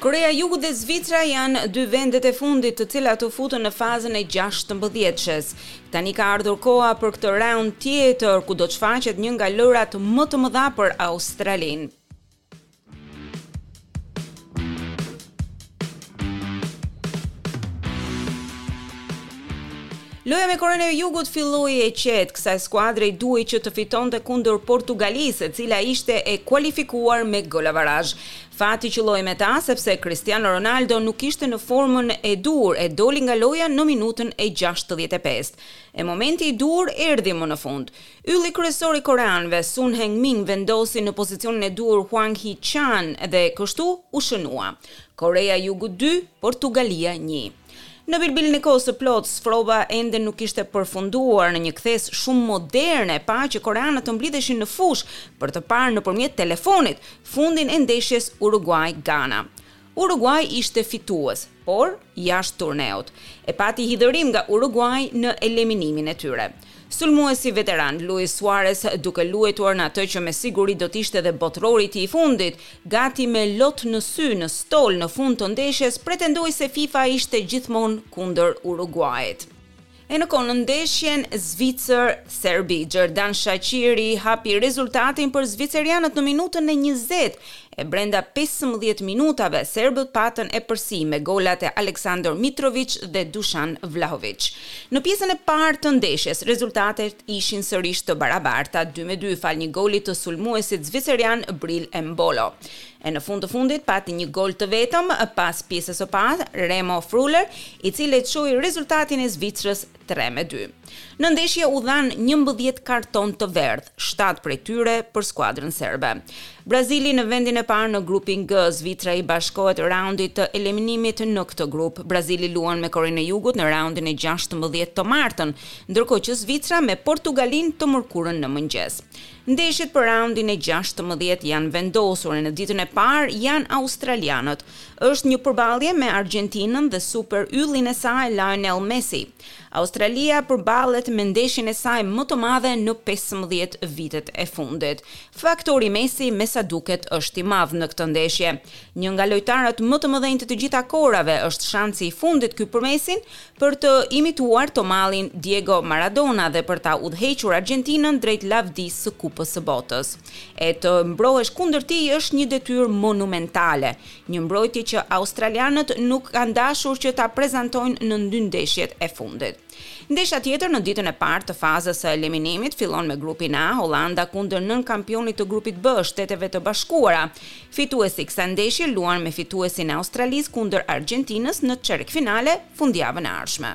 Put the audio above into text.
Koreja e Jugut dhe Zvicra janë dy vendet e fundit të cilat u futën në fazën e 16-shes. Tani ka ardhur koha për këtë raund tjetër ku do të shfaqet një nga lojrat më të mëdha për Australinë. Loja me Korenë e Jugut filloi e qetë, kësaj skuadre i duhej që të fitonte kundër Portugalisë, e cila ishte e kualifikuar me golavarazh. Fati qëlloi me ta sepse Cristiano Ronaldo nuk ishte në formën e duhur e doli nga loja në minutën e 65. E momenti i duhur erdhi më në fund. Ylli kryesor i koreanëve, Son Heung-min vendosi në pozicionin e duhur Hwang Hee-chan dhe kështu u shënua Koreja e Jugut dy, Portugalia një. Në bilbilin e kohës së plotë, sprova ende nuk ishte përfunduar, në një kthesë shumë moderne pa që koreanët të mblidheshin në fushë për të parë nëpërmjet telefonit fundin e ndeshjes Uruguay-Gana. Uruguaji ishte fitues, por jashtë turneut. E pati hidhërim nga Uruguaji në eliminimin e tyre. Sulmuesi veteran Luis Suarez duke luajtur në atë që me siguri do të ishte dhe botërori i tij i fundit, gati me lot në sy në stol në fund të ndeshjes, pretendoi se FIFA ishte gjithmonë kundër Uruguajit. E ndërkohë në ndeshjen Zvicër Serbi, Xherdan Shaqiri hapi rezultatin për zvicerianët në minutën e njëzet e brenda pesëmbëdhjetë minutave serbët patën epërsi me golat e Aleksandër Mitroviç dhe Dushan Vlahoviç. Në pjesën e parë të ndeshjes rezultatet ishin sërish të barabarta dy me dy falë një goli të sulmuesit zvicerian Bril Embolo. E në fund të fundit pati një gol të vetëm pas pjesës së parë, Remo Freuler, i cili e çoi rezultatin e Zvicrës tre me dy. Në ndeshje u dhanë njëmbëdhjetë kartonë të verdhë, shtatë prej tyre për skuadrën serbe. Brazili në vendin e parë në grupin G, Zvicra i bashkohet raundit të eliminimit në këtë grup. Brazili luan me Korenë e Jugut në raundin e gjashtëmbëdhjetë të martën, ndërkohë që Zvicra me Portugalinë të mërkurën në mëngjes. Ndeshjet për raundin e gjashtëmbëdhjetë janë vendosur e në ditën e parë janë australianët. Është një përballje me Argjentinën dhe super yllin e saj Lionel Messi. Australia përballet me ndeshjen e saj më të madhe në pesëmbëdhjetë vitet e fundit. Faktori Messi me sa duket është i madh në këtë ndeshje. Një nga lojtarët më të mëdhenj të të gjitha kohërave është shansi i fundit ky për Messin, për të imituar të madhin Diego Maradona dhe për ta udhëhequr Argjentinën drejt lavdisë së Kupës së Botës. E të mbrohesh kundër tij është një detyrë monumentale, një mbrojtje që australianët nuk kanë dashur që ta prezantojnë në dy ndeshjet e fundit. Ndeshja tjetër në ditën e parë të fazës së eliminimit fillon me grupin A, Holanda kundër nënkampionit të grupit B, Shteteve të Bashkuara, Fituesi i kësaj ndeshje luan me fituesin e Australisë kundër Argjentinës në çerekfinale fundjavën e ardhshme.